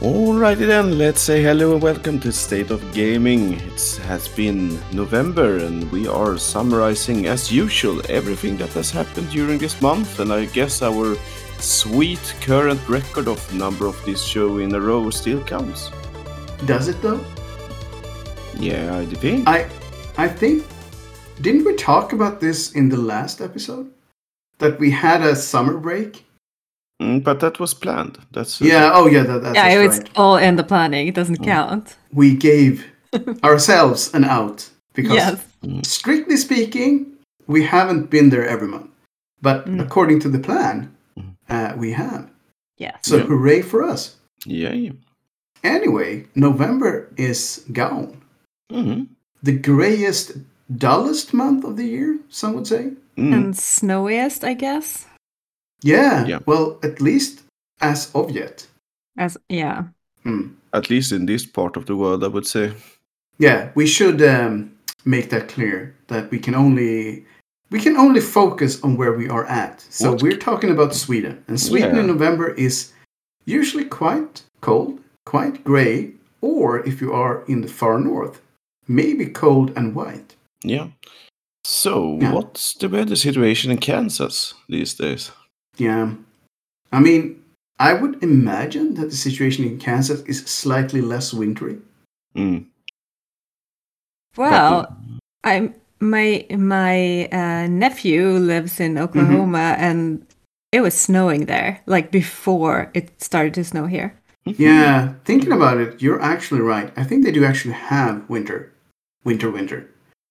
Alrighty then, let's say hello and welcome to State of Gaming. It has been November and we are summarizing, as usual, everything that has happened during this month. And I guess our sweet current record of number of this show in a row still counts. Does it though? Yeah, I think. I I think didn't we talk about this in the last episode? That we had a summer break? Mm, but that was planned. That's uh, Yeah, oh yeah, that, that's yeah, it was right. all in the planning. It doesn't Mm. count. We gave ourselves an out because Yes. strictly speaking, we haven't been there every month. But Mm. according to the plan, Mm. uh, we have. Yeah. So Yeah. hooray for us. Yeah. yeah. Anyway, November is gone. Mhm. The grayest, dullest month of the year, some would say. Mm. And snowiest, I guess. Yeah. Yeah. Well, at least as of yet. As yeah. Hmm. At least in this part of the world, I would say. Yeah, we should um, make that clear that we can only we can only focus on where we are at. So What? we're talking about Sweden, and Sweden Yeah. in November is usually quite cold, quite grey, or if you are in the far north, maybe cold and white. Yeah. So, Yeah. what's the weather situation in Kansas these days? Yeah, I mean, I would imagine that the situation in Kansas is slightly less wintry. Mm. Well, I'm my my uh, nephew lives in Oklahoma, and it was snowing there like before it started to snow here. Yeah, thinking about it, you're actually right. I think they do actually have winter, winter, winter.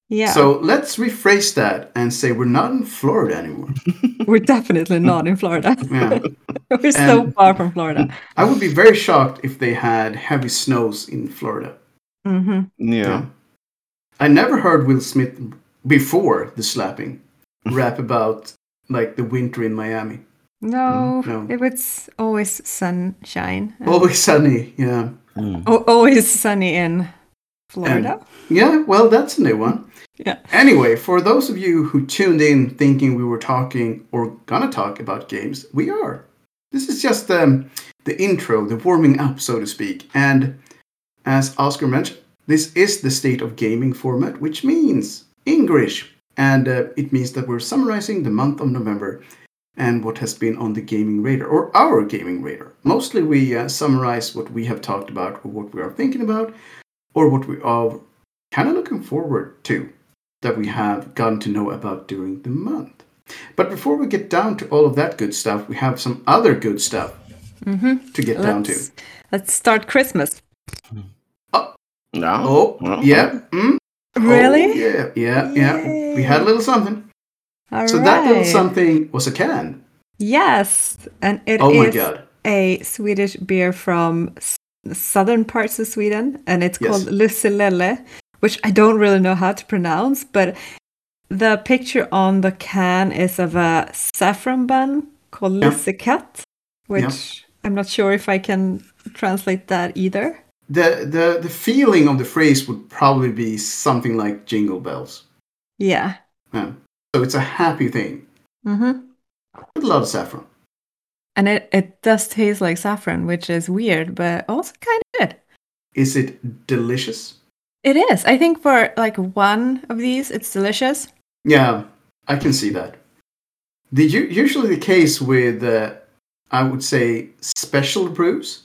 Yeah. So let's rephrase that and say we're not in Florida anymore. we're definitely not in Florida. Yeah. we're so far from Florida. I would be very shocked if they had heavy snows in Florida. hmm Yeah. I never heard Will Smith before the slapping rap about like the winter in Miami. No, no. it was always sunshine. Always sunny. Yeah. Mm. al- always sunny in Florida. Yeah, well, that's a new one. Yeah. Anyway, for those of you who tuned in thinking we were talking or gonna talk about games, we are. This is just um, the intro, the warming up, so to speak. And as Oscar mentioned, this is the state of gaming format, which means English. And uh, it means that we're summarizing the month of November and what has been on the gaming radar, or our gaming radar. Mostly we uh, summarize what we have talked about, or what we are thinking about, or what we are kind of looking forward to that we have gotten to know about during the month. But before we get down to all of that good stuff, we have some other good stuff Mm-hmm. to get down to. Let's, let's start Christmas. Yeah. Oh, Well, yeah. mm, oh, Really? yeah, yeah, yeah. We had a little something. All so that little something was a can. Yes, and it is Oh my god. a Swedish beer from southern parts of Sweden, and it's Yes. called Lusselelle, which I don't really know how to pronounce, but the picture on the can is of a saffron bun called Yeah. Lussekat, which I'm not sure if I can translate that either. The, the the feeling of the phrase would probably be something like jingle bells. Yeah. Yeah. So it's a happy thing. Mm-hmm. With a lot of saffron. And it, it does taste like saffron, which is weird, but also kind of good. Is it delicious? It is. I think for like one of these, it's delicious. Yeah, I can see that. The usually the case with uh, I would say special brews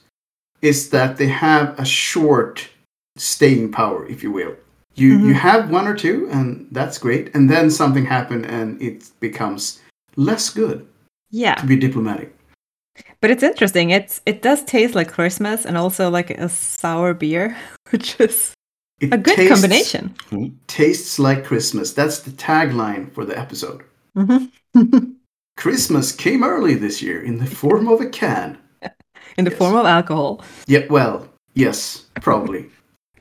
is that they have a short staying power, if you will. You you Mhm. have one or two, and that's great, and then something happened, and it becomes less good. Yeah. To be diplomatic, But it's interesting. It's it does taste like Christmas and also like a sour beer, which is it a good tastes- combination. Tastes like Christmas. That's the tagline for the episode. hmm Christmas came early this year in the form of a can. In the Yes. form of alcohol. Yeah, well, yes, probably.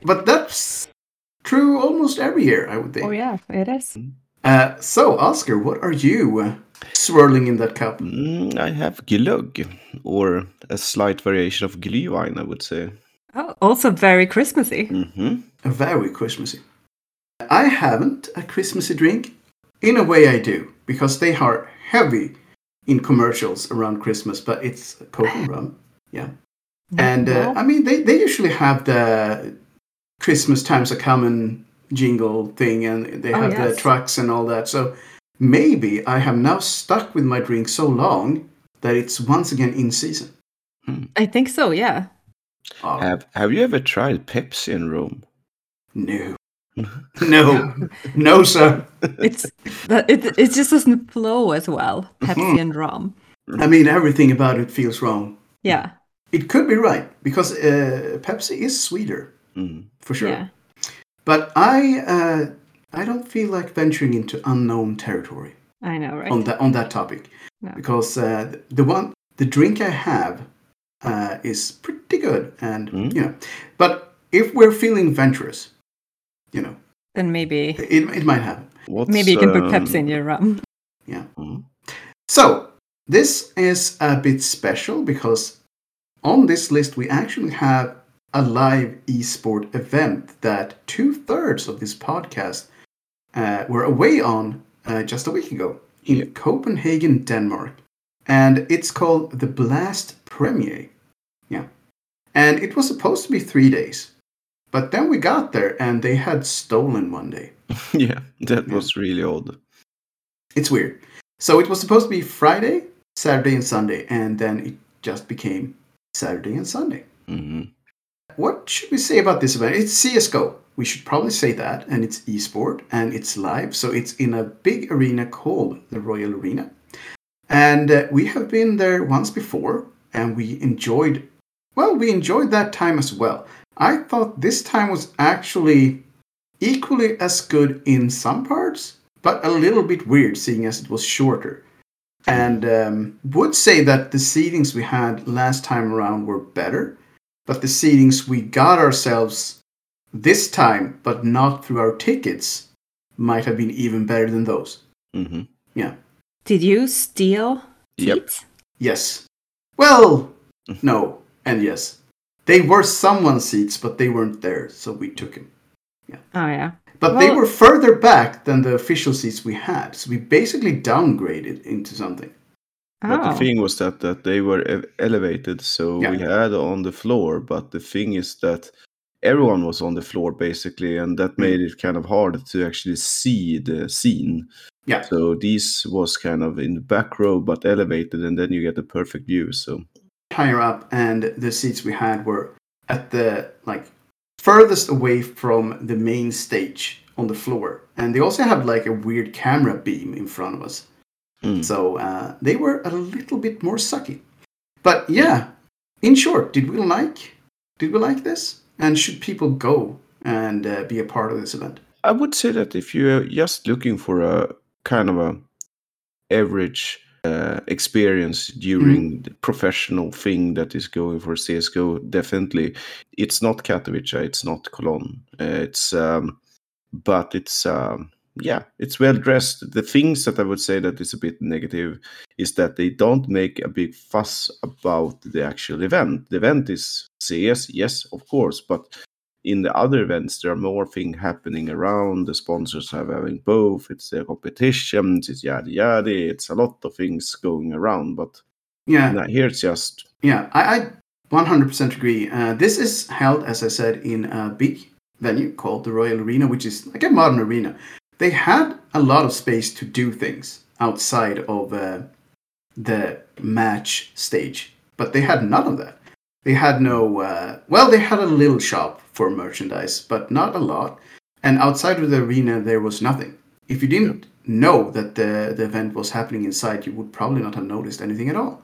but that's true almost every year, I would think. Oh yeah, it is. Uh, so, Oscar, what are you uh, swirling in that cup? Mm, I have glögg, or a slight variation of glühwein, I would say. Oh, also very Christmassy. Mm-hmm. Very Christmassy. I haven't a Christmassy drink. In a way, I do, because they are heavy in commercials around Christmas, but it's Coke and rum. Yeah. And uh, I mean, they, they usually have the Christmas times are coming jingle thing, and they Oh, have the trucks and all that. So maybe I have now stuck with my drink so long that it's once again in season. I think so. Yeah. Oh, Have Have you ever tried Pepsi in Rome? no. No, no, sir. It's that it it just doesn't flow as well. Pepsi and rum. I mean, everything about it feels wrong. Yeah. It could be right because uh, Pepsi is sweeter Mm. for sure. Yeah. But I, uh, I don't feel like venturing into unknown territory. I know, right? on that on that topic No. because uh, the one the drink I have uh, is pretty good and Mm. you know but if we're feeling venturous you know then maybe it, it might happen What's, maybe you can put um, Pepsi in your rum. mm, so this is a bit special because on this list we actually have a live esport event that two-thirds of this podcast uh, were away on uh, just a week ago in Yeah. Copenhagen, Denmark. And it's called the Blast Premier. Yeah. And it was supposed to be three days. But then we got there and they had stolen one day. Yeah, that Yeah. was really odd. It's weird. So it was supposed to be Friday, Saturday, and Sunday. And then it just became Saturday and Sunday. Mhm. What should we say about this event? It's CSGO. We should probably say that. And it's esport and it's live. So it's in a big arena called the Royal Arena. And uh, we have been there once before and we enjoyed, well, we enjoyed that time as well. I thought this time was actually equally as good in some parts, but a little bit weird seeing as it was shorter. And um, would say that the seatings we had last time around were better but the seatings we got ourselves this time, but not through our tickets, might have been even better than those. Mhm. Did you steal Yep. seats? Yes. Well, no, and yes. They were someone's seats, but they weren't there, so we took them. Yeah. Oh yeah. But they were further back than the official seats we had, so we basically downgraded into something. But Oh. the thing was that that they were e- elevated, so we had on the floor. But the thing is that everyone was on the floor basically, and Mm. that made it kind of hard to actually see the scene. Yeah. So this was kind of in the back row, but elevated, and then you get the perfect view. So higher up and the seats we had were at the like furthest away from the main stage on the floor and they also had like a weird camera beam in front of us mm. so uh, they were a little bit more sucky but yeah in short did we like did we like this and should people go and uh, be a part of this event I would say that if you're just looking for a kind of a average uh, experience during the professional thing that is going for CS:GO, definitely it's not Katowice, it's not Cologne. Uh, it's um, but it's um, yeah, it's well dressed. The things that I would say that is a bit negative is that they don't make a big fuss about the actual event. The event is CS, yes, of course, but in the other events there are more things happening around the sponsors are having both it's their competitions it's yada yada it's a lot of things going around but yeah here it's just Yeah, I, I 100% agree. Uh, this is held, as I said, in a big venue called the Royal Arena, which is like a modern arena. They had a lot of space to do things outside of uh, the match stage, but they had none of that. They had no, uh, well, they had a little shop for merchandise, but not a lot. And outside of the arena, there was nothing. If you didn't know that the, the event was happening inside, you would probably not have noticed anything at all.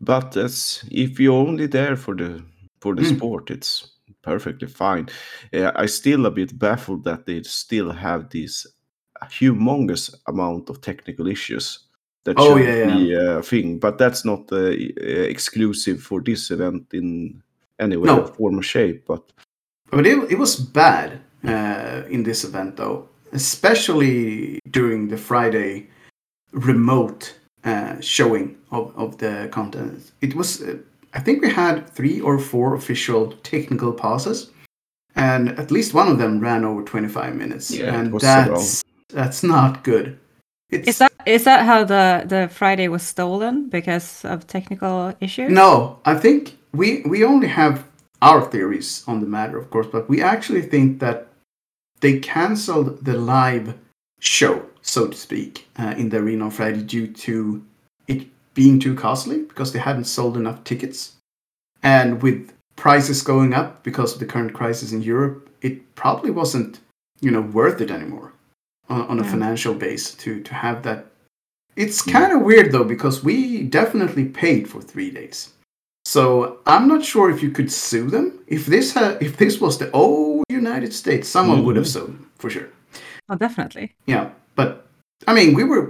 but as if you're only there for the for the Mm. sport it's perfectly fine uh, i still a bit baffled that they still have this humongous amount of technical issues that Oh, should yeah, be a thing but that's not uh, uh, exclusive for this event in any way No. or form or shape but But it, it was bad uh, in this event, though, especially during the Friday remote uh, showing of, of the content. It was, uh, I think we had three or four official technical pauses, and at least one of them ran over 25 minutes. Yeah, and was so that's, that's not good. It's, Is that is that how the the Friday was stolen because of technical issues? No, I think we we only have our theories on the matter, of course, but we actually think that they cancelled the live show, so to speak, uh, in the arena on Friday due to it being too costly because they hadn't sold enough tickets. And with prices going up because of the current crisis in Europe, it probably wasn't, you know, worth it anymore on, on a Yeah. financial base to to have that. It's hmm. kind of weird though because we definitely paid for three days. So I'm not sure if you could sue them. If this ha- if this was the old United States, someone would have mm-hmm. sued them for sure. Oh, definitely. Yeah, but I mean, we were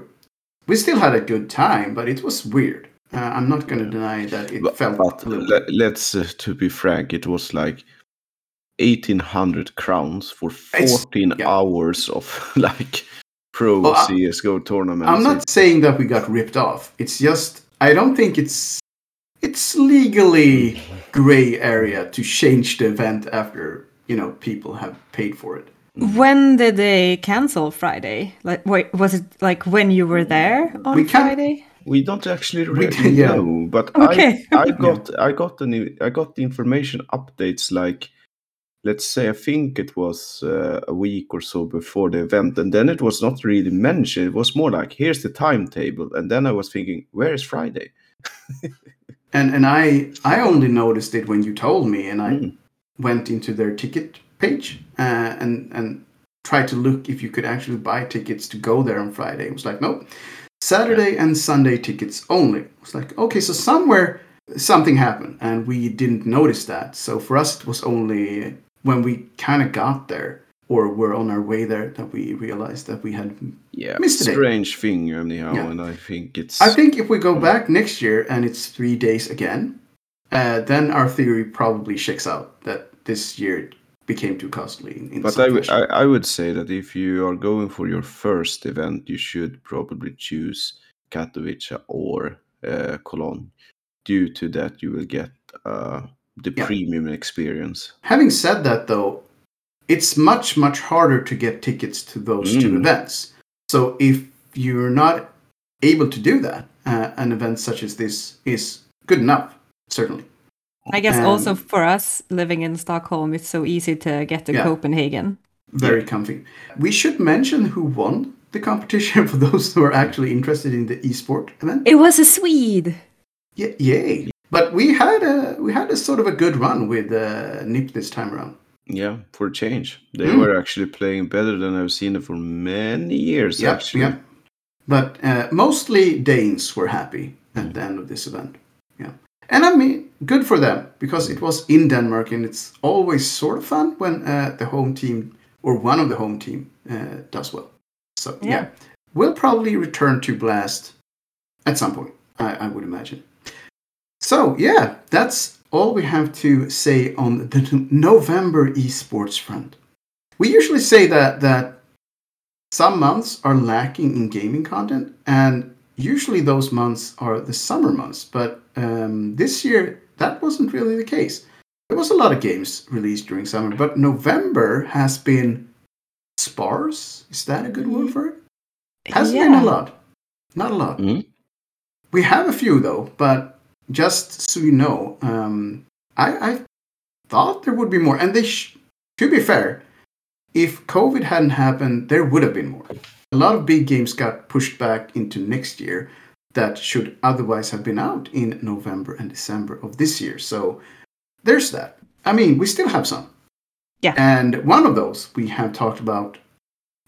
we still had a good time, but it was weird. Uh, I'm not going to deny that it But, felt but let's uh, to be frank, it was like eighteen hundred crowns for fourteen yeah. hours of like pro I- CS:GO tournaments. I'm not saying that we got ripped off. It's just I don't think it's it's legally gray area to change the event after you know people have paid for it. When did they cancel Friday? Like, wait, was it like when you were there on We can't- Friday? We don't actually We- really yeah. know, but Okay. I, I got I got the I got the information updates like let's say I think it was uh, a week or so before the event, and then it was not really mentioned. It was more like here's the timetable, and then I was thinking, where is Friday? And and I I only noticed it when you told me, and I Mm. went into their ticket page uh, and and tried to look if you could actually buy tickets to go there on Friday. It was like nope, Saturday and Sunday tickets only. It was like okay, so somewhere something happened, and we didn't notice that. So for us, it was only when we kind of got there or were on our way there that we realized that we had Yeah, Missed a strange thing anyhow, Yeah. and I think it's I think if we go back next year and it's three days again, uh, then our theory probably shakes out that this year became too costly. In, in But I, w- fashion. I, I would say that if you are going for your first event, you should probably choose Katowice or uh, Cologne. Due to that, you will get uh, the Yeah. premium experience. Having said that, though, it's much much harder to get tickets to those two Mm. events. So if you're not able to do that, uh, an event such as this is good enough, certainly. I guess Um, also for us living in Stockholm, it's so easy to get to Yeah. Copenhagen. Very comfy. We should mention who won the competition for those who are actually interested in the esport event. It was a Swede. Yeah, yay! But we had a we had a sort of a good run with uh, Nip this time around. Yeah, for a change. They Mm. were actually playing better than I've seen it for many years, Yeah, actually. yeah. But uh, mostly Danes were happy at the end of this event. Yeah, and I mean, good for them because it was in Denmark, and it's always sort of fun when uh, the home team or one of the home team uh, does well. So yeah. Yeah. we'll probably return to Blast at some point. I, I would imagine. So yeah, that's all we have to say on the November esports front. We usually say that that some months are lacking in gaming content, and usually those months are the summer months. But um, this year, that wasn't really the case. There was a lot of games released during summer, but November has been sparse. Is that a good word for it? Hasn't been a lot. Not a lot. Mhm. We have a few though, but just so you know, um, I, I thought there would be more. And they, sh- to be fair, if COVID hadn't happened, there would have been more. A lot of big games got pushed back into next year that should otherwise have been out in November and December of this year. So there's that. I mean, we still have some. Yeah. And one of those we have talked about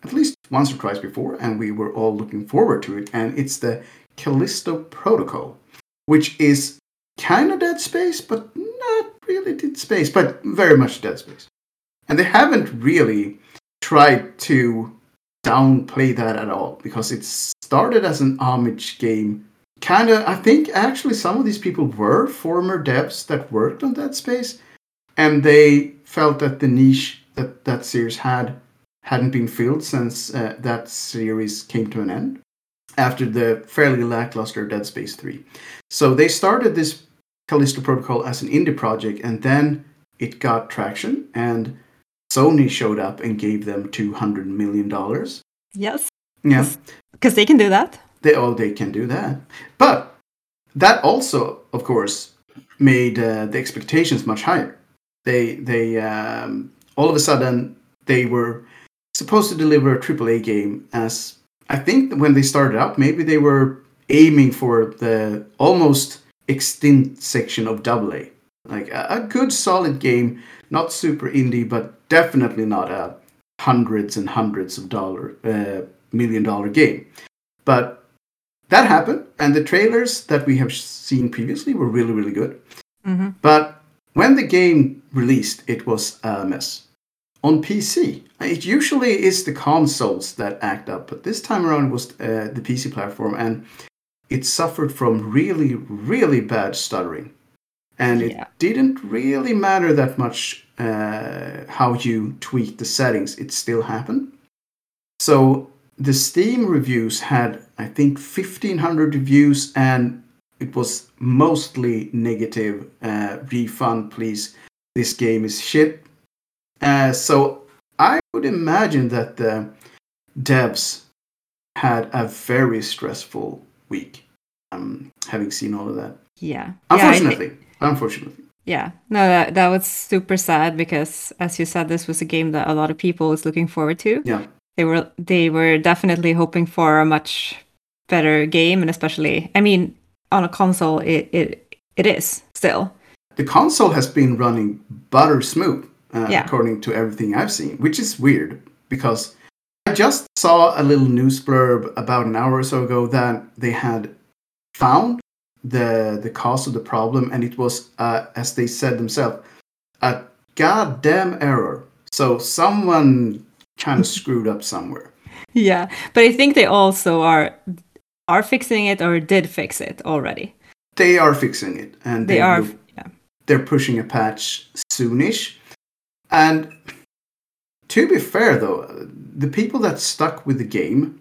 at least once or twice before, and we were all looking forward to it. And it's the Callisto Protocol, which is kind of Dead Space, but not really Dead Space, but very much Dead Space. And they haven't really tried to downplay that at all because it started as an homage game. Kind of, I think actually some of these people were former devs that worked on Dead Space, and they felt that the niche that that series had hadn't been filled since uh, that series came to an end after the fairly lackluster Dead Space 3. So they started this Callisto Protocol as an indie project, and then it got traction, and Sony showed up and gave them $200 million. Yes, Yeah, because they can do that. they, oh, they can do that. But that also, of course, made uh, the expectations much higher. They they um, all of a sudden they were supposed to deliver a AAA game as I think when they started out, maybe they were aiming for the almost extinct section of AA. Like a, a good solid game, not super indie, but definitely not a hundreds and hundreds of dollar uh, million dollar game. But that happened, and the trailers that we have seen previously were really really good. hmm But when the game released, it was a mess. On PC, it usually is the consoles that act up, but this time around it was uh, the PC platform, and it suffered from really, really bad stuttering. And Yeah. it didn't really matter that much uh, how you tweak the settings, it still happened. So the Steam reviews had, I think, 1500 reviews, and it was mostly negative. Uh, refund, please. This game is shit. Uh, so I would imagine that the devs had a very stressful week. Um, having seen all of that, Yeah. Yeah, I thi- unfortunately, Yeah, no, that, that was super sad because, as you said, this was a game that a lot of people was looking forward to. yeah, They were they were definitely hoping for a much better game, and especially, I mean, on a console, it it, it is still. the console has been running butter smooth, uh, Yeah. according to everything I've seen, which is weird because I just saw a little news blurb about an hour or so ago that they had found the the cause of the problem, and it was, uh, as they said themselves, a goddamn error. So someone kind of screwed up somewhere. Yeah, but I think they also are are fixing it or did fix it already. They are fixing it, and They are. will- Yeah. they're pushing a patch soonish. And to be fair, though, the people that stuck with the game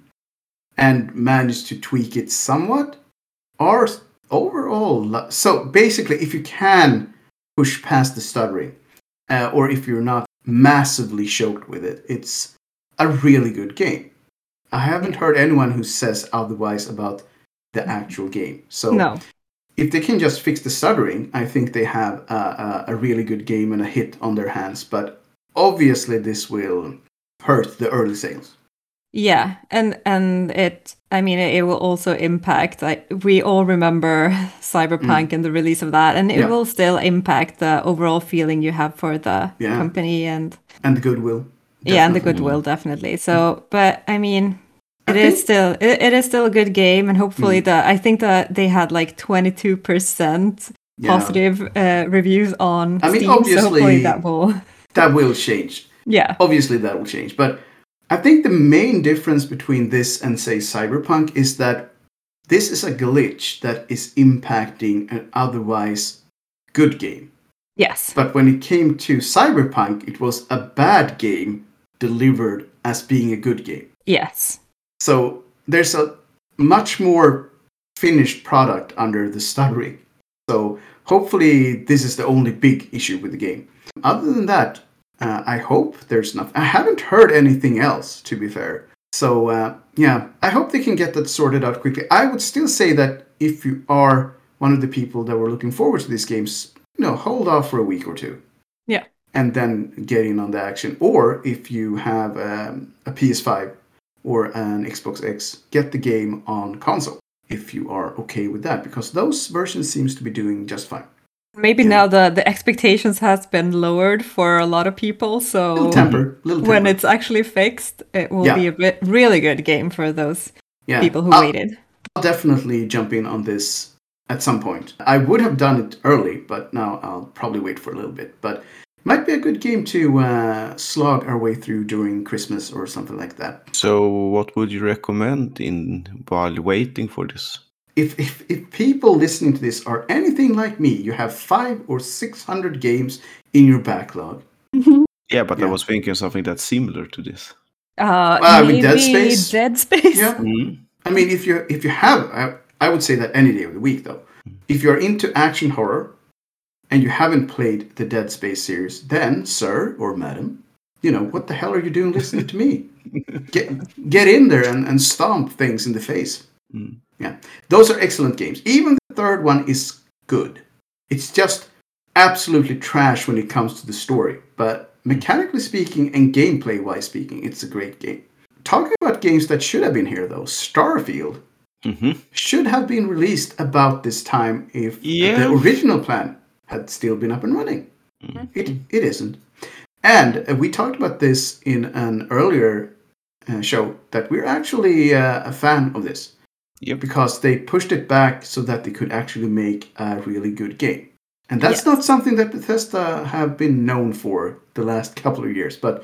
and managed to tweak it somewhat are overall. So basically, if you can push past the stuttering, uh, or if you're not massively choked with it, it's a really good game. I haven't heard anyone who says otherwise about the actual game. So No. if they can just fix the stuttering, I think they have a, a, a really good game and a hit on their hands. But obviously, this will hurt the early sales. Yeah, and and it. I mean, it, it will also impact. Like we all remember Cyberpunk and the release of that, and it Mm. Yeah. will still impact the overall feeling you have for the Yeah. company and And the goodwill. yeah, and the goodwill definitely. So, but I mean, I it is think- still it, it is still a good game, and hopefully Mm. the I think that they had like twenty two percent Yeah. positive uh, reviews on I mean, Steam. So hopefully obviously- that will That will change. yeah Obviously, that will change. But I think the main difference between this and, say, Cyberpunk is that this is a glitch that is impacting an otherwise good game. yes But when it came to Cyberpunk, it was a bad game delivered as being a good game. yes So there's a much more finished product under the stuttering. So hopefully this is the only big issue with the game. Other than that, uh, I hope there's nothing. I haven't heard anything else, to be fair. So uh, yeah, I hope they can get that sorted out quickly. I would still say that if you are one of the people that were looking forward to these games, you know, hold off for a week or two yeah and then get in on the action. Or if you have um, a PS5 or an Xbox X, get the game on console if you are okay with that, because those versions seems to be doing just fine. Maybe Yeah. now the the expectations has been lowered for a lot of people. So Little temper, little temper. when it's actually fixed, it will Yeah. be a bit really good game for those yeah. people who I'll, waited. I'll definitely jump in on this at some point. I would have done it early, but now I'll probably wait for a little bit. But might be a good game to uh, slog our way through during Christmas or something like that. So, what would you recommend in while waiting for this? If, if if people listening to this are anything like me, you have five or six hundred games in your backlog. Yeah, but I was thinking something that's similar to this. Uh, Ah, maybe with Dead Space? Dead Space. Yeah. Mm. I mean, if you if you have, I, I would say that any day of the week though. If you're into action horror, and you haven't played the Dead Space series, then sir or madam, you know what the hell are you doing listening to me? Get get in there and, and stomp things in the face. Mm. Yeah, those are excellent games. Even the third one is good. It's just absolutely trash when it comes to the story, but mechanically speaking and gameplay wise speaking, it's a great game. Talking about games that should have been here though, Starfield hmm should have been released about this time if Yeah. the original plan had still been up and running. It, it isn't. And uh, we talked about this in an earlier uh, show that we're actually uh, a fan of this Yep. because they pushed it back so that they could actually make a really good game. And that's not something that Bethesda have been known for the last couple of years, but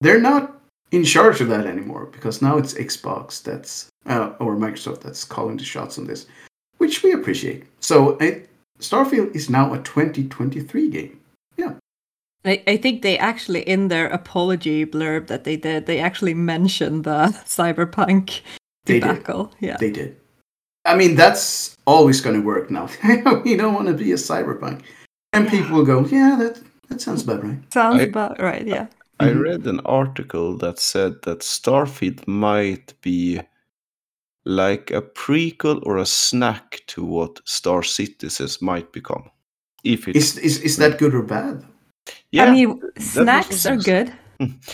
they're not in charge of that anymore because now it's Xbox that's uh, or Microsoft that's calling the shots on this, which we appreciate. So it, Starfield is now a 2023 game. Yeah, I, I think they actually, in their apology blurb that they did, they actually mentioned the cyberpunk They did. Yeah. they did. I mean, that's always going to work now. we don't want to be a cyberpunk, and people will go, "Yeah, that that sounds about right." Sounds I- about right. Yeah. I Mhm. read an article that said that Starfield might be like a prequel or a snack to what Star Citizens might become. If it, Is is is that good or bad? yeah, I mean, snacks are good.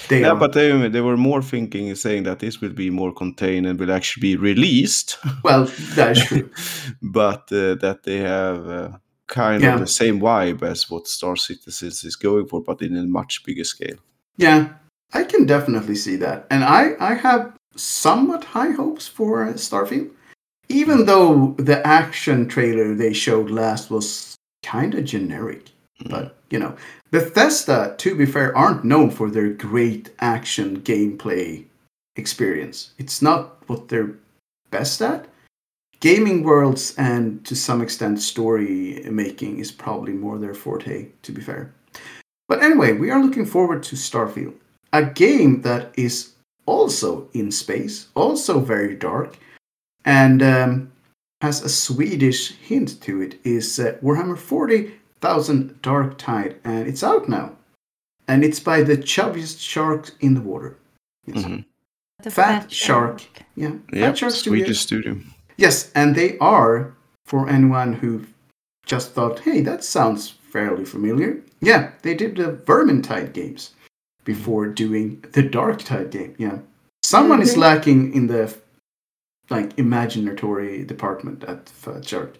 They yeah, but they, they were more thinking, saying that this will be more contained and will actually be released, well, that is true. but uh, that they have uh, kind Yeah. of the same vibe as what Star Citizens is going for, but in a much bigger scale. Yeah, I can definitely see that, and I I have somewhat high hopes for uh, Starfield, even though the action trailer they showed last was kind of generic. But you know, Bethesda, to be fair, aren't known for their great action gameplay experience. It's not what they're best at. Gaming worlds and to some extent story making is probably more their forte, to be fair. But anyway, we are looking forward to Starfield, a game that is also in space, also very dark, and um, has a Swedish hint to it. Is uh, Warhammer 40,000 Darktide, and it's out now, and it's by the chubbiest shark in the water. Yes. Mhm. The Fat Shark. Yeah, Yeah, Fat Shark Studios. Swedish studio. Yes, and they are, for anyone who just thought, hey, that sounds fairly familiar. Yeah, they did the Vermintide games before doing the Darktide game. Yeah. Someone is Mhm. lacking in the like imaginatory department at Fat Shark.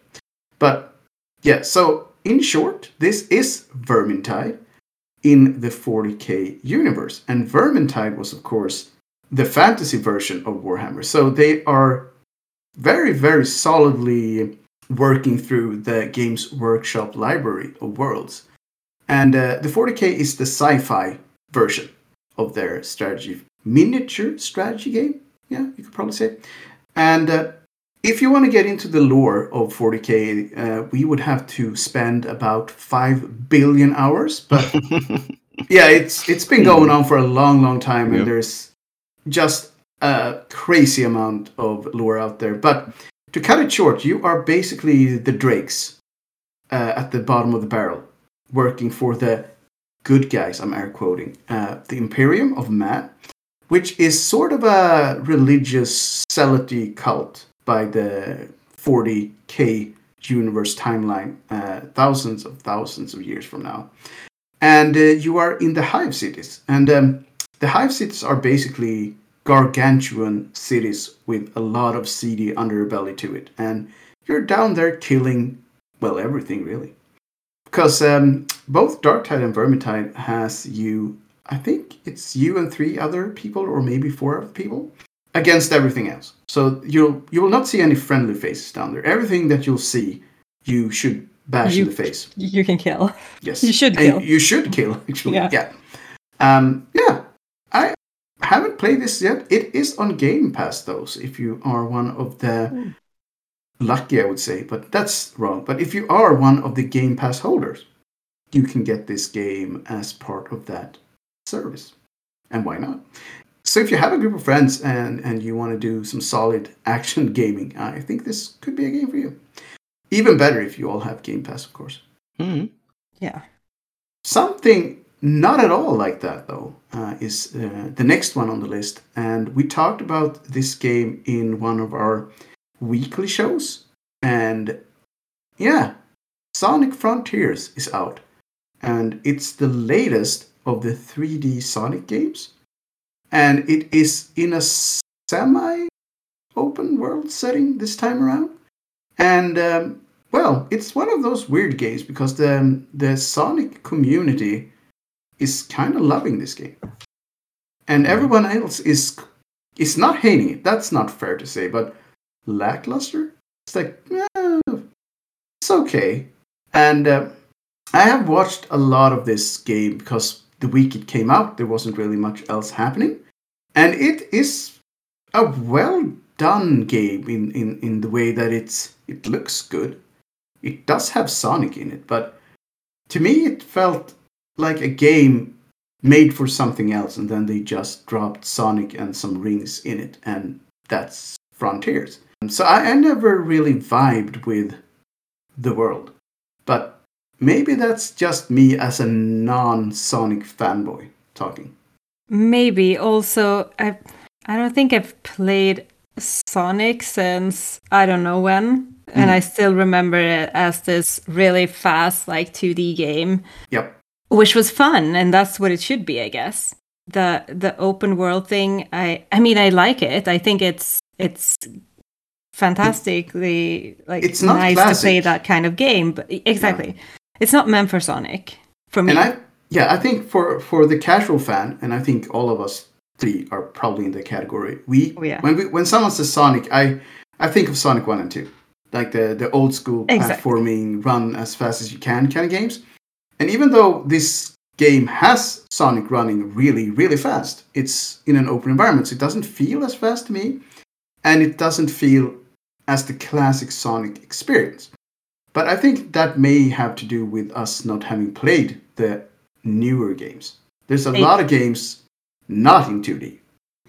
But yeah, so in short, this is Vermintide in the 40k universe. And Vermintide was, of course, the fantasy version of Warhammer. So they are very, very solidly working through the Games Workshop library of worlds. And uh, the 40k is the sci fi version of their strategy, miniature strategy game. Yeah, you could probably say. And uh, if you want to get into the lore of 40k, uh, we would have to spend about 5 billion hours. But yeah, it's it's been going on for a long, long time, and Yeah. there's just a crazy amount of lore out there. But to cut it short, you are basically the Drakes uh, at the bottom of the barrel, working for the good guys. I'm air quoting uh, the Imperium of Man, which is sort of a religious zealoty cult by the 40k universe timeline, uh, thousands of thousands of years from now. And uh, you are in the Hive cities, and um, the Hive cities are basically gargantuan cities with a lot of seedy underbelly to it, and you're down there killing, well, everything really. Because um, both Darktide and Vermintide has you, I think it's you and three other people, or maybe four other people, against everything else. So you'll you will not see any friendly faces down there. Everything that you'll see, you should bash You- in the face. You can kill. Yes, You should And kill. You should kill. Actually, Yeah. yeah. Um, yeah. I haven't played this yet. It is on Game Pass, though. So if you are one of the Hmm. lucky, I would say, but that's wrong. But if you are one of the Game Pass holders, you can get this game as part of that service. And why not? So if you have a group of friends and, and you want to do some solid action gaming, I think this could be a game for you. Even better if you all have Game Pass, of course. Mhm. Yeah. Something not at all like that, though, uh, is uh, the next one on the list. And we talked about this game in one of our weekly shows. And yeah, Sonic Frontiers is out, and it's the latest of the 3D Sonic games, and it is in a semi open world setting this time around. And um, well, it's one of those weird games because the the Sonic community is kind of loving this game, and everyone else is is not hating it. That's not fair to say, but lackluster. It's like yeah, it's okay. And uh, I have watched a lot of this game because the week it came out, there wasn't really much else happening, and it is a well done game in, in, in the way that it's it looks good. It does have Sonic in it, but to me it felt like a game made for something else and then they just dropped Sonic and some rings in it and that's Frontiers. So I, I never really vibed with the world. But maybe that's just me as a non Sonic fanboy talking. Maybe also I I don't think I've played Sonic since I don't know when. And hmm. I still remember it as this really fast, like 2D game, Yep. which was fun, and that's what it should be, I guess. The the open world thing, I I mean, I like it. I think it's it's fantastically like It's not nice to play that kind of game. But exactly, it's not meant for Sonic for me. And I yeah, I think for for the casual fan, and I think all of us three are probably in the category. We Oh, yeah. when we when someone says Sonic, I I think of Sonic One and Two, like the the old school Exactly. platforming, run as fast as you can kind of games. And even though this game has Sonic running really really fast, it's in an open environment, so it doesn't feel as fast to me, and it doesn't feel as the classic Sonic experience. But I think that may have to do with us not having played the newer games. There's a Hey. lot of games not in 2D,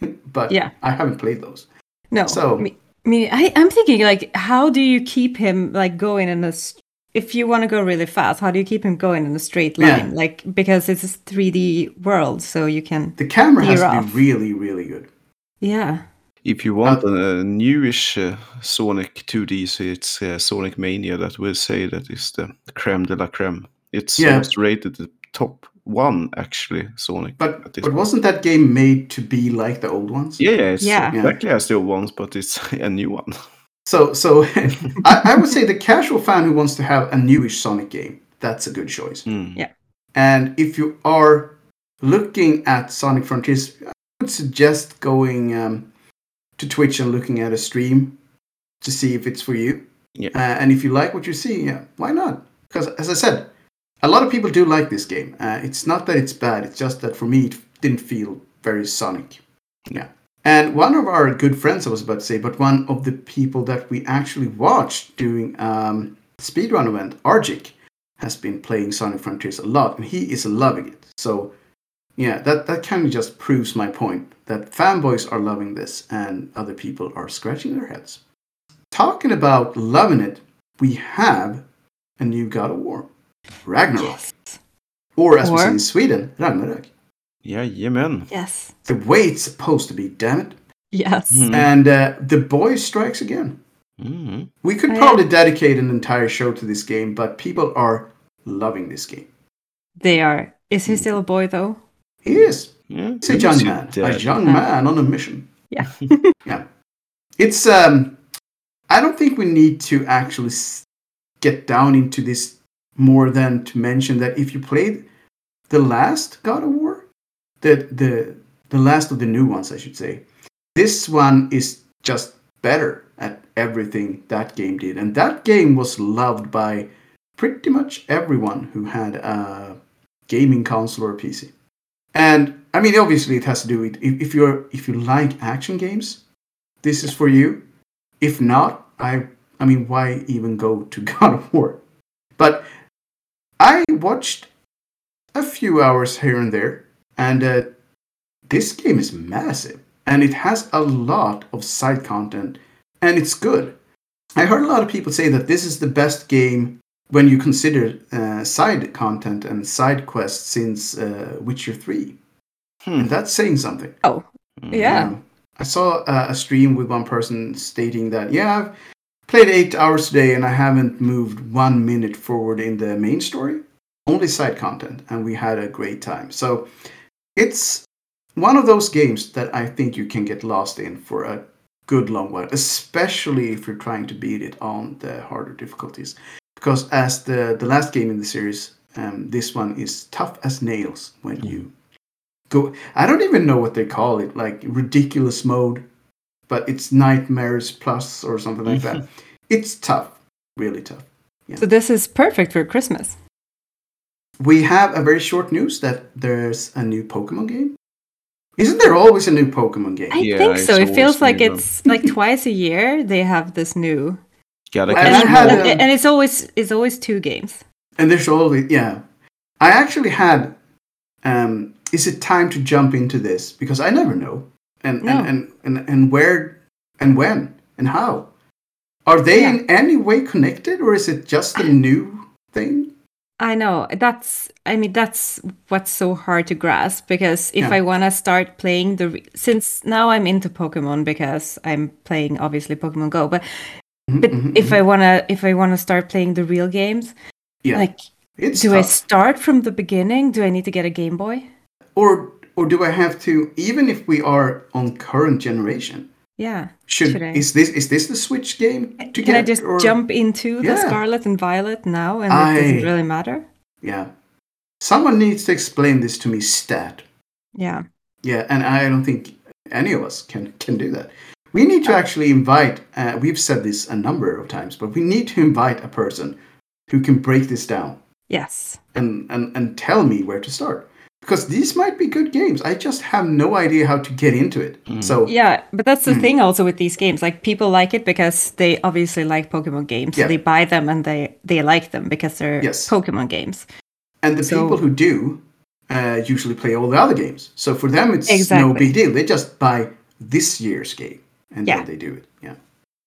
but Yeah. I haven't played those. No, So- me, me I, I'm thinking like, how do you keep him like going in a? s- If you want to go really fast, how do you keep him going in a straight Yeah. line? Like because it's a 3D world, so you can. The camera has Veer to off. be really, really good. Yeah, If you want a, a newish uh, Sonic 2D, so it's uh, Sonic Mania that will say that is the creme de la creme. It's Yeah. almost rated the top one actually, Sonic. But at this but point. wasn't that game made to be like the old ones? yeah, yeah, it's Yeah. exactly as the old ones, but it's a new one. So so I, I would say the casual fan who wants to have a newish Sonic game, that's a good choice. Mm. Yeah. And if you are looking at Sonic Frontiers, I would suggest going um, to Twitch and looking at a stream to see if it's for you. Yeah. Uh, and if you like what you see, yeah, why not? Because as I said, a lot of people do like this game. Uh, it's not that it's bad; it's just that for me, it didn't feel very Sonic. Yeah. And one of our good friends, I was about to say, but one of the people that we actually watched doing um, speedrun event, Arjik, has been playing Sonic Frontiers a lot, and he is loving it. So, yeah, that that kind of just proves my point that fanboys are loving this, and other people are scratching their heads. Talking about loving it, we have a new God of War, Ragnarok, yes, or as we say in Sweden, Ragnarok. Jajamän. yes, The way it's supposed to be, damn it! yes. Mhm. And uh, the boy strikes again. Mm. We could Oh, yeah. probably dedicate an entire show to this game, but people are loving this game. They are. Is he still a boy though? He is. Yeah, He's a young was man. A young man on a mission. Yeah. yeah. It's um I don't think we need to actually get down into this more than to mention that if you played the last God of War, the the the last of the new ones I should say, this one is just better at everything that game did. And that game was loved by pretty much everyone who had a gaming console or PC. And I mean, obviously, it has to do with if, if you're if you like action games, this is for you. If not, I I mean, why even go to God of War? But I watched a few hours here and there, and uh, this game is massive, and it has a lot of side content, and it's good. I heard a lot of people say that this is the best game when you consider uh, side content and side quests since uh, Witcher 3. Hmm. And that's saying something. Oh, Mm. yeah. Um, I saw uh, a stream with one person stating that, yeah, I've played eight hours today, and I haven't moved one minute forward in the main story. Only side content, and we had a great time. So it's one of those games that I think you can get lost in for a good long while, especially if you're trying to beat it on the harder difficulties. Because as the the last game in the series, um, this one is tough as nails when you go. I don't even know what they call it, like ridiculous mode, but it's nightmares plus or something like that. It's tough, really tough. Yeah. So this is perfect for Christmas. We have a very short news that there's a new Pokemon game. Isn't there always a new Pokemon game? I Yeah, think so. It feels like new, though. it's like twice a year they have this new, Gotta Well, catch I and, had them. a- and it's always it's always two games. And there's always yeah. I actually had um is it time to jump into this? Because I never know. And No. and, and, and and where and when and how. Are they Yeah. in any way connected or is it just a new thing? I know that's. I mean, that's what's so hard to grasp because if Yeah. I want to start playing the re- since now I'm into Pokemon because I'm playing obviously Pokemon Go, but Mhm, but mhm, if mhm. I wanna if I wanna start playing the real games, yeah. like it's do I start from the beginning? Do I need to get a Game Boy? or or do I have to even if we are on current generation? Yeah. Should, Should I? is this is this the Switch game to Can I just or- jump into the Scarlet and Violet now, and it doesn't really matter? Yeah. Someone needs to explain this to me stat. Yeah. Yeah, and I don't think any of us can can do that. We need to actually invite. Uh, we've said this a number of times, but we need to invite a person who can break this down Yes. and and and tell me where to start because these might be good games. I just have no idea how to get into it. So Yeah, but that's the Hmm. thing also with these games. Like people like it because they obviously like Pokemon games. Yeah. So they buy them and they they like them because they're Yes. Pokemon games. and the so- people who do uh, usually play all the other games. So for them, it's no big deal. They just buy this year's game and Yeah. then they do it. Yeah,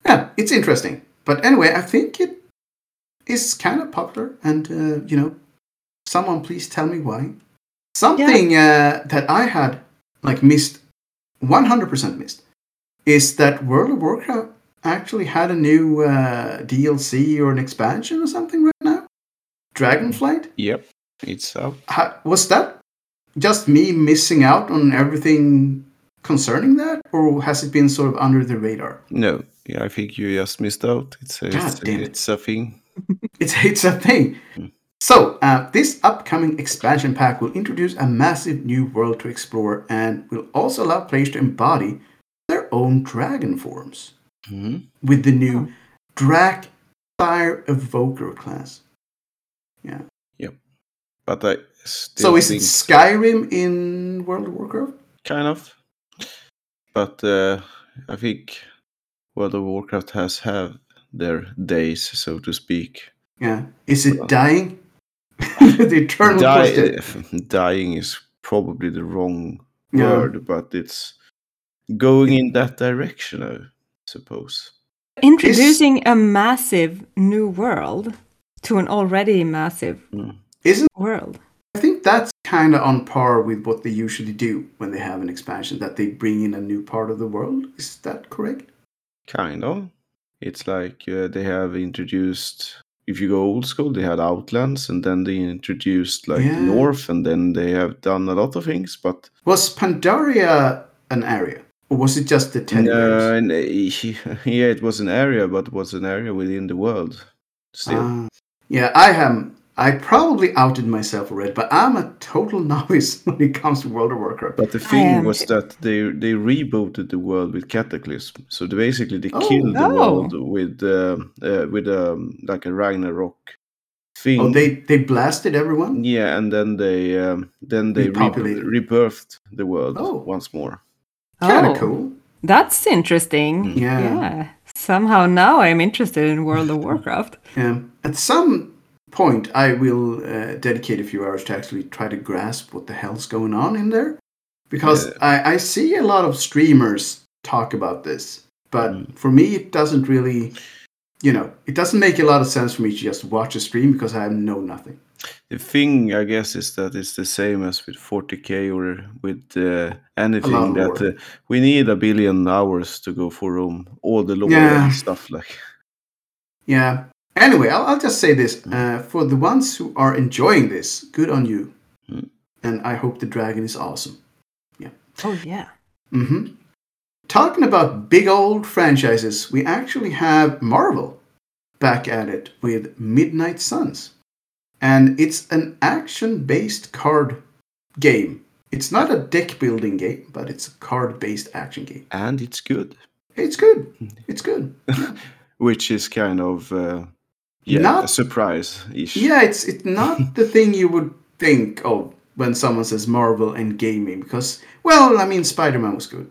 yeah, it's interesting. But anyway, I think it is kind of popular, and uh, you know, someone please tell me why. Something uh, that I had like missed, one hundred percent missed, is that World of Warcraft actually had a new uh, DLC or an expansion or something right now. Dragonflight. Yep, it's out. How, was that just me missing out on everything concerning that, or has it been sort of under the radar? No, yeah, I think you just missed out. It's a, God it's, a, damn it. it's a thing. It's it's a thing. So uh, this upcoming expansion pack will introduce a massive new world to explore, and will also allow players to embody their own dragon forms hmm with the new Drac Fire Evoker class. Yeah. Yep. But I still So is think it Skyrim in World of Warcraft? kind of. But uh, I think World of Warcraft has have their days, so to speak. Yeah. Is it Well- dying? the eternal question. Dying is probably the wrong Yeah. word, but it's going in that direction, I suppose. Introducing a massive new world to an already massive Isn't world. I think that's kind of on par with what they usually do when they have an expansion, that they bring in a new part of the world. Is that correct? Kind of. It's like uh, they have introduced. If you go old school, they had Outlands, and then they introduced like Yeah. North, and then they have done a lot of things. But Was Pandaria an area? Or was it just the teddy no, bears? and, uh, yeah, it was an area, but it was an area within the world. Still, Ah. yeah, I am. I probably outed myself already, but I'm a total novice when it comes to World of Warcraft. but the thing was too. that they they rebooted the world with Cataclysm. So they basically they Oh. killed the Oh. world with um uh, with um, like a Ragnarok thing. Oh, they they blasted everyone. Yeah, and then they um, then they re- rebirthed the world Oh. once more. Kind Oh, of cool. That's interesting. Yeah. Yeah. Somehow now I'm interested in World of Warcraft. Yeah. At some point, I will uh, dedicate a few hours to actually try to grasp what the hell's going on in there, because I, I see a lot of streamers talk about this, but Mm. for me, it doesn't really, you know, it doesn't make a lot of sense for me to just watch a stream because I know nothing. The thing, I guess, is that it's the same as with 40k or with uh, anything that uh, we need a billion hours to go for um, all the lore Yeah. and stuff like. Yeah. Anyway, I'll, I'll just say this: uh, for the ones who are enjoying this, good on you. Mm. And I hope the dragon is awesome. Yeah. Oh yeah. hmm Talking about big old franchises, we actually have Marvel back at it with Midnight Suns. And it's an action based card game. It's not a deck building game, but it's a card based action game. And it's good, It's good. It's good. which is kind of uh, yeah, Not- a surprise ish. Yeah, it's it's not the thing you would think of when someone says Marvel and gaming because well, I mean Spider-Man was good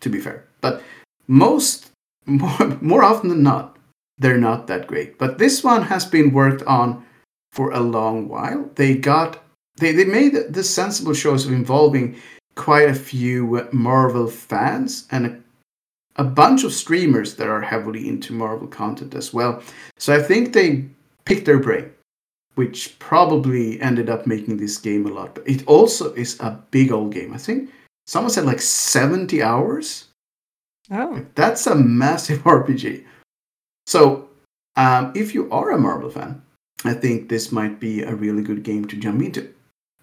to be fair. But most more, more often than not, they're not that great. But this one has been worked on for a long while. They got they they made the sensible choice of involving quite a few Marvel fans and a, a bunch of streamers that are heavily into Marvel content as well. So I think they picked their brain, which probably ended up making this game a lot. But it also is a big old game. I think someone said like 70 hours. Oh. That's a massive RPG. So, um, if you are a Marvel fan, I think this might be a really good game to jump into,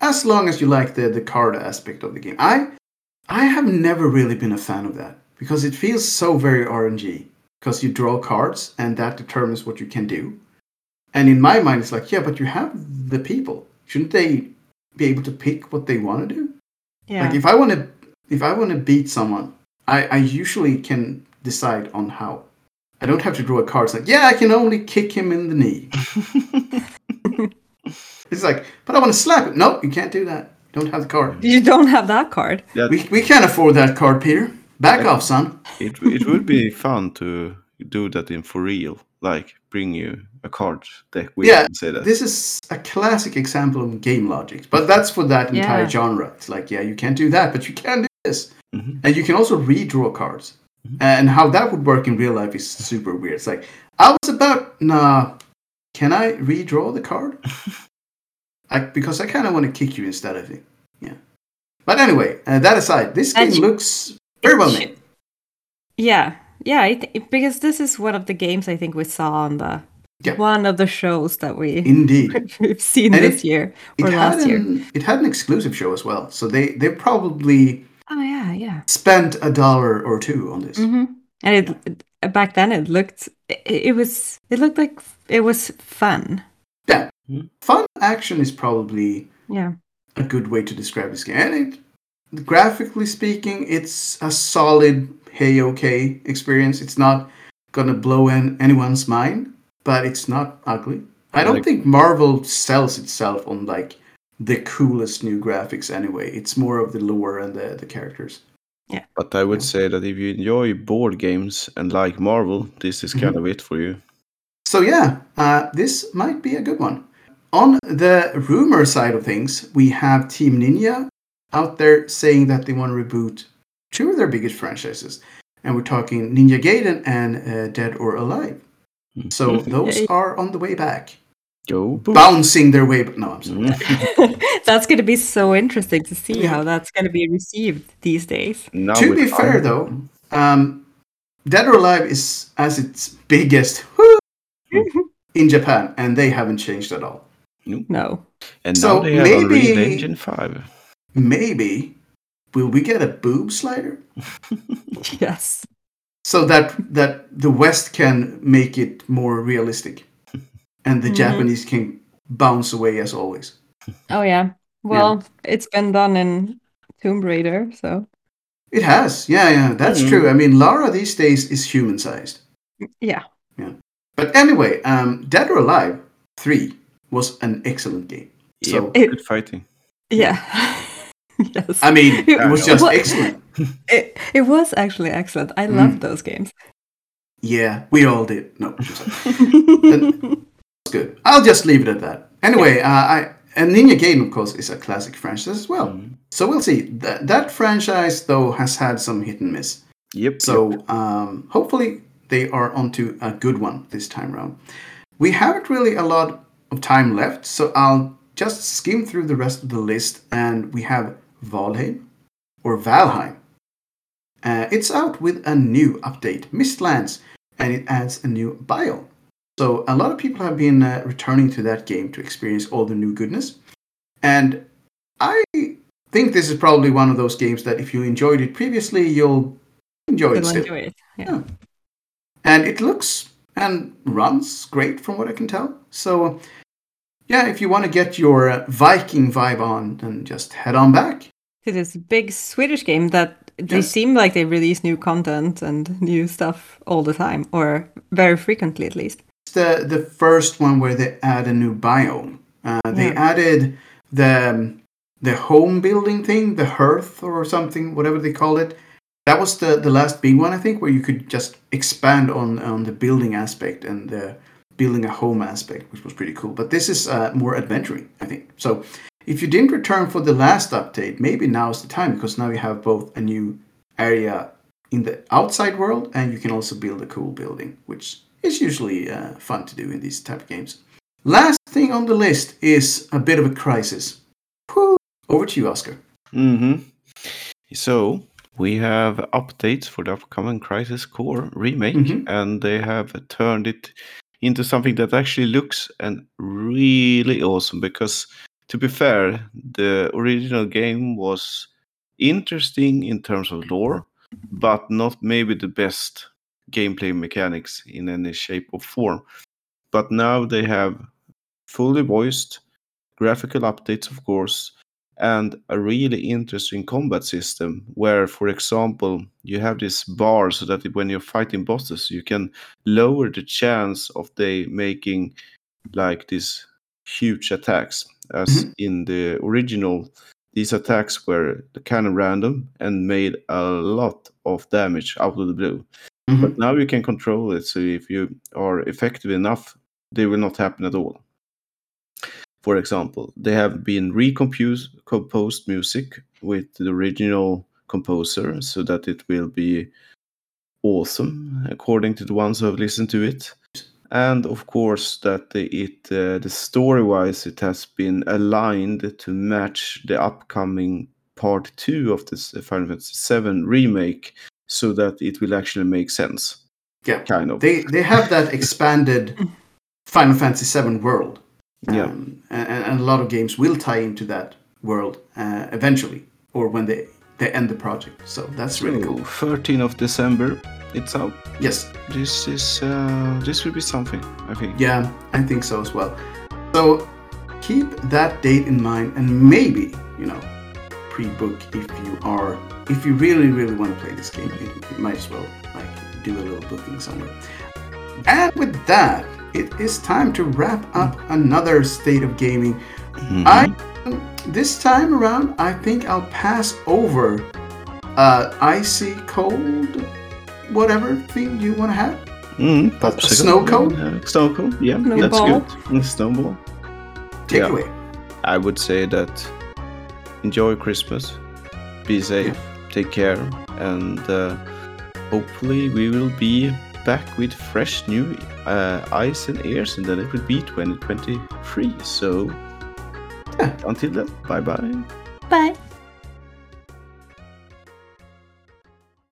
as long as you like the the card aspect of the game. I I have never really been a fan of that because it feels so very RNG. Because you draw cards and that determines what you can do. And in my mind, it's like, yeah, but you have the people. Shouldn't they be able to pick what they want to do? Yeah. Like if I want to, if I want to beat someone, I, I usually can decide on how. I don't have to draw a card. It's like, yeah, I can only kick him in the knee. it's like, but I want to slap him. No, you can't do that. Don't have the card. you don't have that card. That, We, we can't afford that card, Peter. Back off, son. it, it would be fun to do that in for real. Like bring you a card deck with Yeah, say that. This is a classic example of game logic, but that's for that entire genre. It's like, yeah, you can't do that, but you can do this. Mhm. And you can also redraw cards. And how that would work in real life is super weird. It's like, I was about, nah, can I redraw the card? I, because I kind of want to kick you instead, of it. Yeah. But anyway, uh, that aside, this game you- looks very well made. Yeah, yeah, I th- because this is one of the games I think we saw on the Yeah. one of the shows that we Indeed. we've seen And this it- year It or had, last year. an, it had an exclusive show as well. So they, they probably Oh yeah, yeah. spent a dollar or two on this. hmm And it, it- back then it looked it, it was it looked like it was fun. Yeah. Hmm. Fun action is probably Yeah. a good way to describe this game. And it, graphically speaking, it's a solid, hey, okay experience. It's not gonna blow in anyone's mind, but it's not ugly. I don't Like- think Marvel sells itself on like the coolest new graphics anyway. It's more of the lore and the, the characters. Yeah. But I would Yeah. say that if you enjoy board games and like Marvel, this is kind of it for you. So yeah, uh, this might be a good one. On the rumor side of things, we have Team Ninja out there saying that they want to reboot two of their biggest franchises, and we're talking Ninja Gaiden and uh, Dead or Alive. So Mhm. those are on the way back, Go boom. bouncing their way. But no, I'm sorry. Mm. that's going to be so interesting to see Yeah. how that's going to be received these days. Now to be fair, Iron- though, um, Dead or Alive is as its biggest woo, in Japan, and they haven't changed at all. No. and so now they have maybe- Unreal Engine Five. Maybe will we get a boob slider? Yes. so that that the West can make it more realistic, and the Mhm. Japanese can bounce away as always. Oh yeah. Well, it's been done in Tomb Raider, so It has, yeah, yeah, that's Mhm. true. I mean, Lara these days is human sized. yeah. Yeah. But anyway, um, Dead or Alive Three was an excellent game. So Yep, It- good fighting. Yeah. yes. I mean, it was just What- excellent. It, it was actually excellent. I loved those games. Yeah, we all did. No, I'm it's good. I'll just leave it at that. Anyway, uh, I and Ninja Gaiden, of course, is a classic franchise as well. Mm. So we'll see. That that franchise though has had some hit and miss. Yep. So um, hopefully they are onto a good one this time around. We haven't really a lot of time left, so I'll just skim through the rest of the list, and we have Valheim or Valheim. Uh, it's out with a new update, Mistlands, and it adds a new biome. So a lot of people have been uh, returning to that game to experience all the new goodness. And I think this is probably one of those games that if you enjoyed it previously, you'll enjoy it Still enjoy it. Yeah. Yeah. And it looks and runs great from what I can tell. So, yeah, if you want to get your uh, Viking vibe on, then just head on back. It is a big Swedish game that they Yes. seem like they release new content and new stuff all the time, or very frequently at least. It's the, the first one where they add a new biome. Uh, they Yeah. added the, the home building thing, the hearth or something, whatever they call it. That was the, the last big one, I think, where you could just expand on, on the building aspect and the building a home aspect, which was pretty cool. But this is uh, more adventuring, I think. So if you didn't return for the last update, maybe now is the time because now you have both a new area in the outside world and you can also build a cool building, which is usually uh, fun to do in these type of games. Last thing on the list is a bit of a crisis. Whew. Over to you, Oscar. hmm So we have updates for the upcoming Crisis Core remake, Mhm. and they have turned it into something that actually looks and really awesome. Because to be fair, the original game was interesting in terms of lore, mm-hmm. but not maybe the best gameplay mechanics in any shape or form. But now they have fully voiced graphical updates, of course, and a really interesting combat system where, for example, you have this bar so that when you're fighting bosses, you can lower the chance of they making like these huge attacks. As Mhm. in the original, these attacks were kind of random and made a lot of damage out of the blue. But now you can control it, so if you are effective enough, they will not happen at all. For example, they have been recomposed composed music with the original composer so that it will be awesome according to the ones who have listened to it. And of course, that the, it uh, the story wise it has been aligned to match the upcoming part two of this Final Fantasy VII remake, so that it will actually make sense. Yeah. Kind of. They they have that expanded Final Fantasy VII world. Yeah. Um, and, and a lot of games will tie into that world uh, eventually, or when they, they end the project. So that's really cool. 13th of December, it's out. Yes, This is uh, this will be something, I think. yeah, I think so as well. So keep that date in mind, and maybe you know, pre-book if you are if you really really want to play this game. You, you might as well like do a little booking somewhere. And with that, it is time to wrap up another state of gaming. I this time around, I think I'll pass over uh, icy cold, whatever thing you want to have. Mm, A snow cone? Uh, snow cone, yeah, Snowball. that's good. Mm, Snowball. Take Yeah. away. I would say that enjoy Christmas, be safe, take care, and uh, hopefully we will be back with fresh new uh, eyes and ears, and then it will be 2023. So Yeah. until then, bye bye. Bye.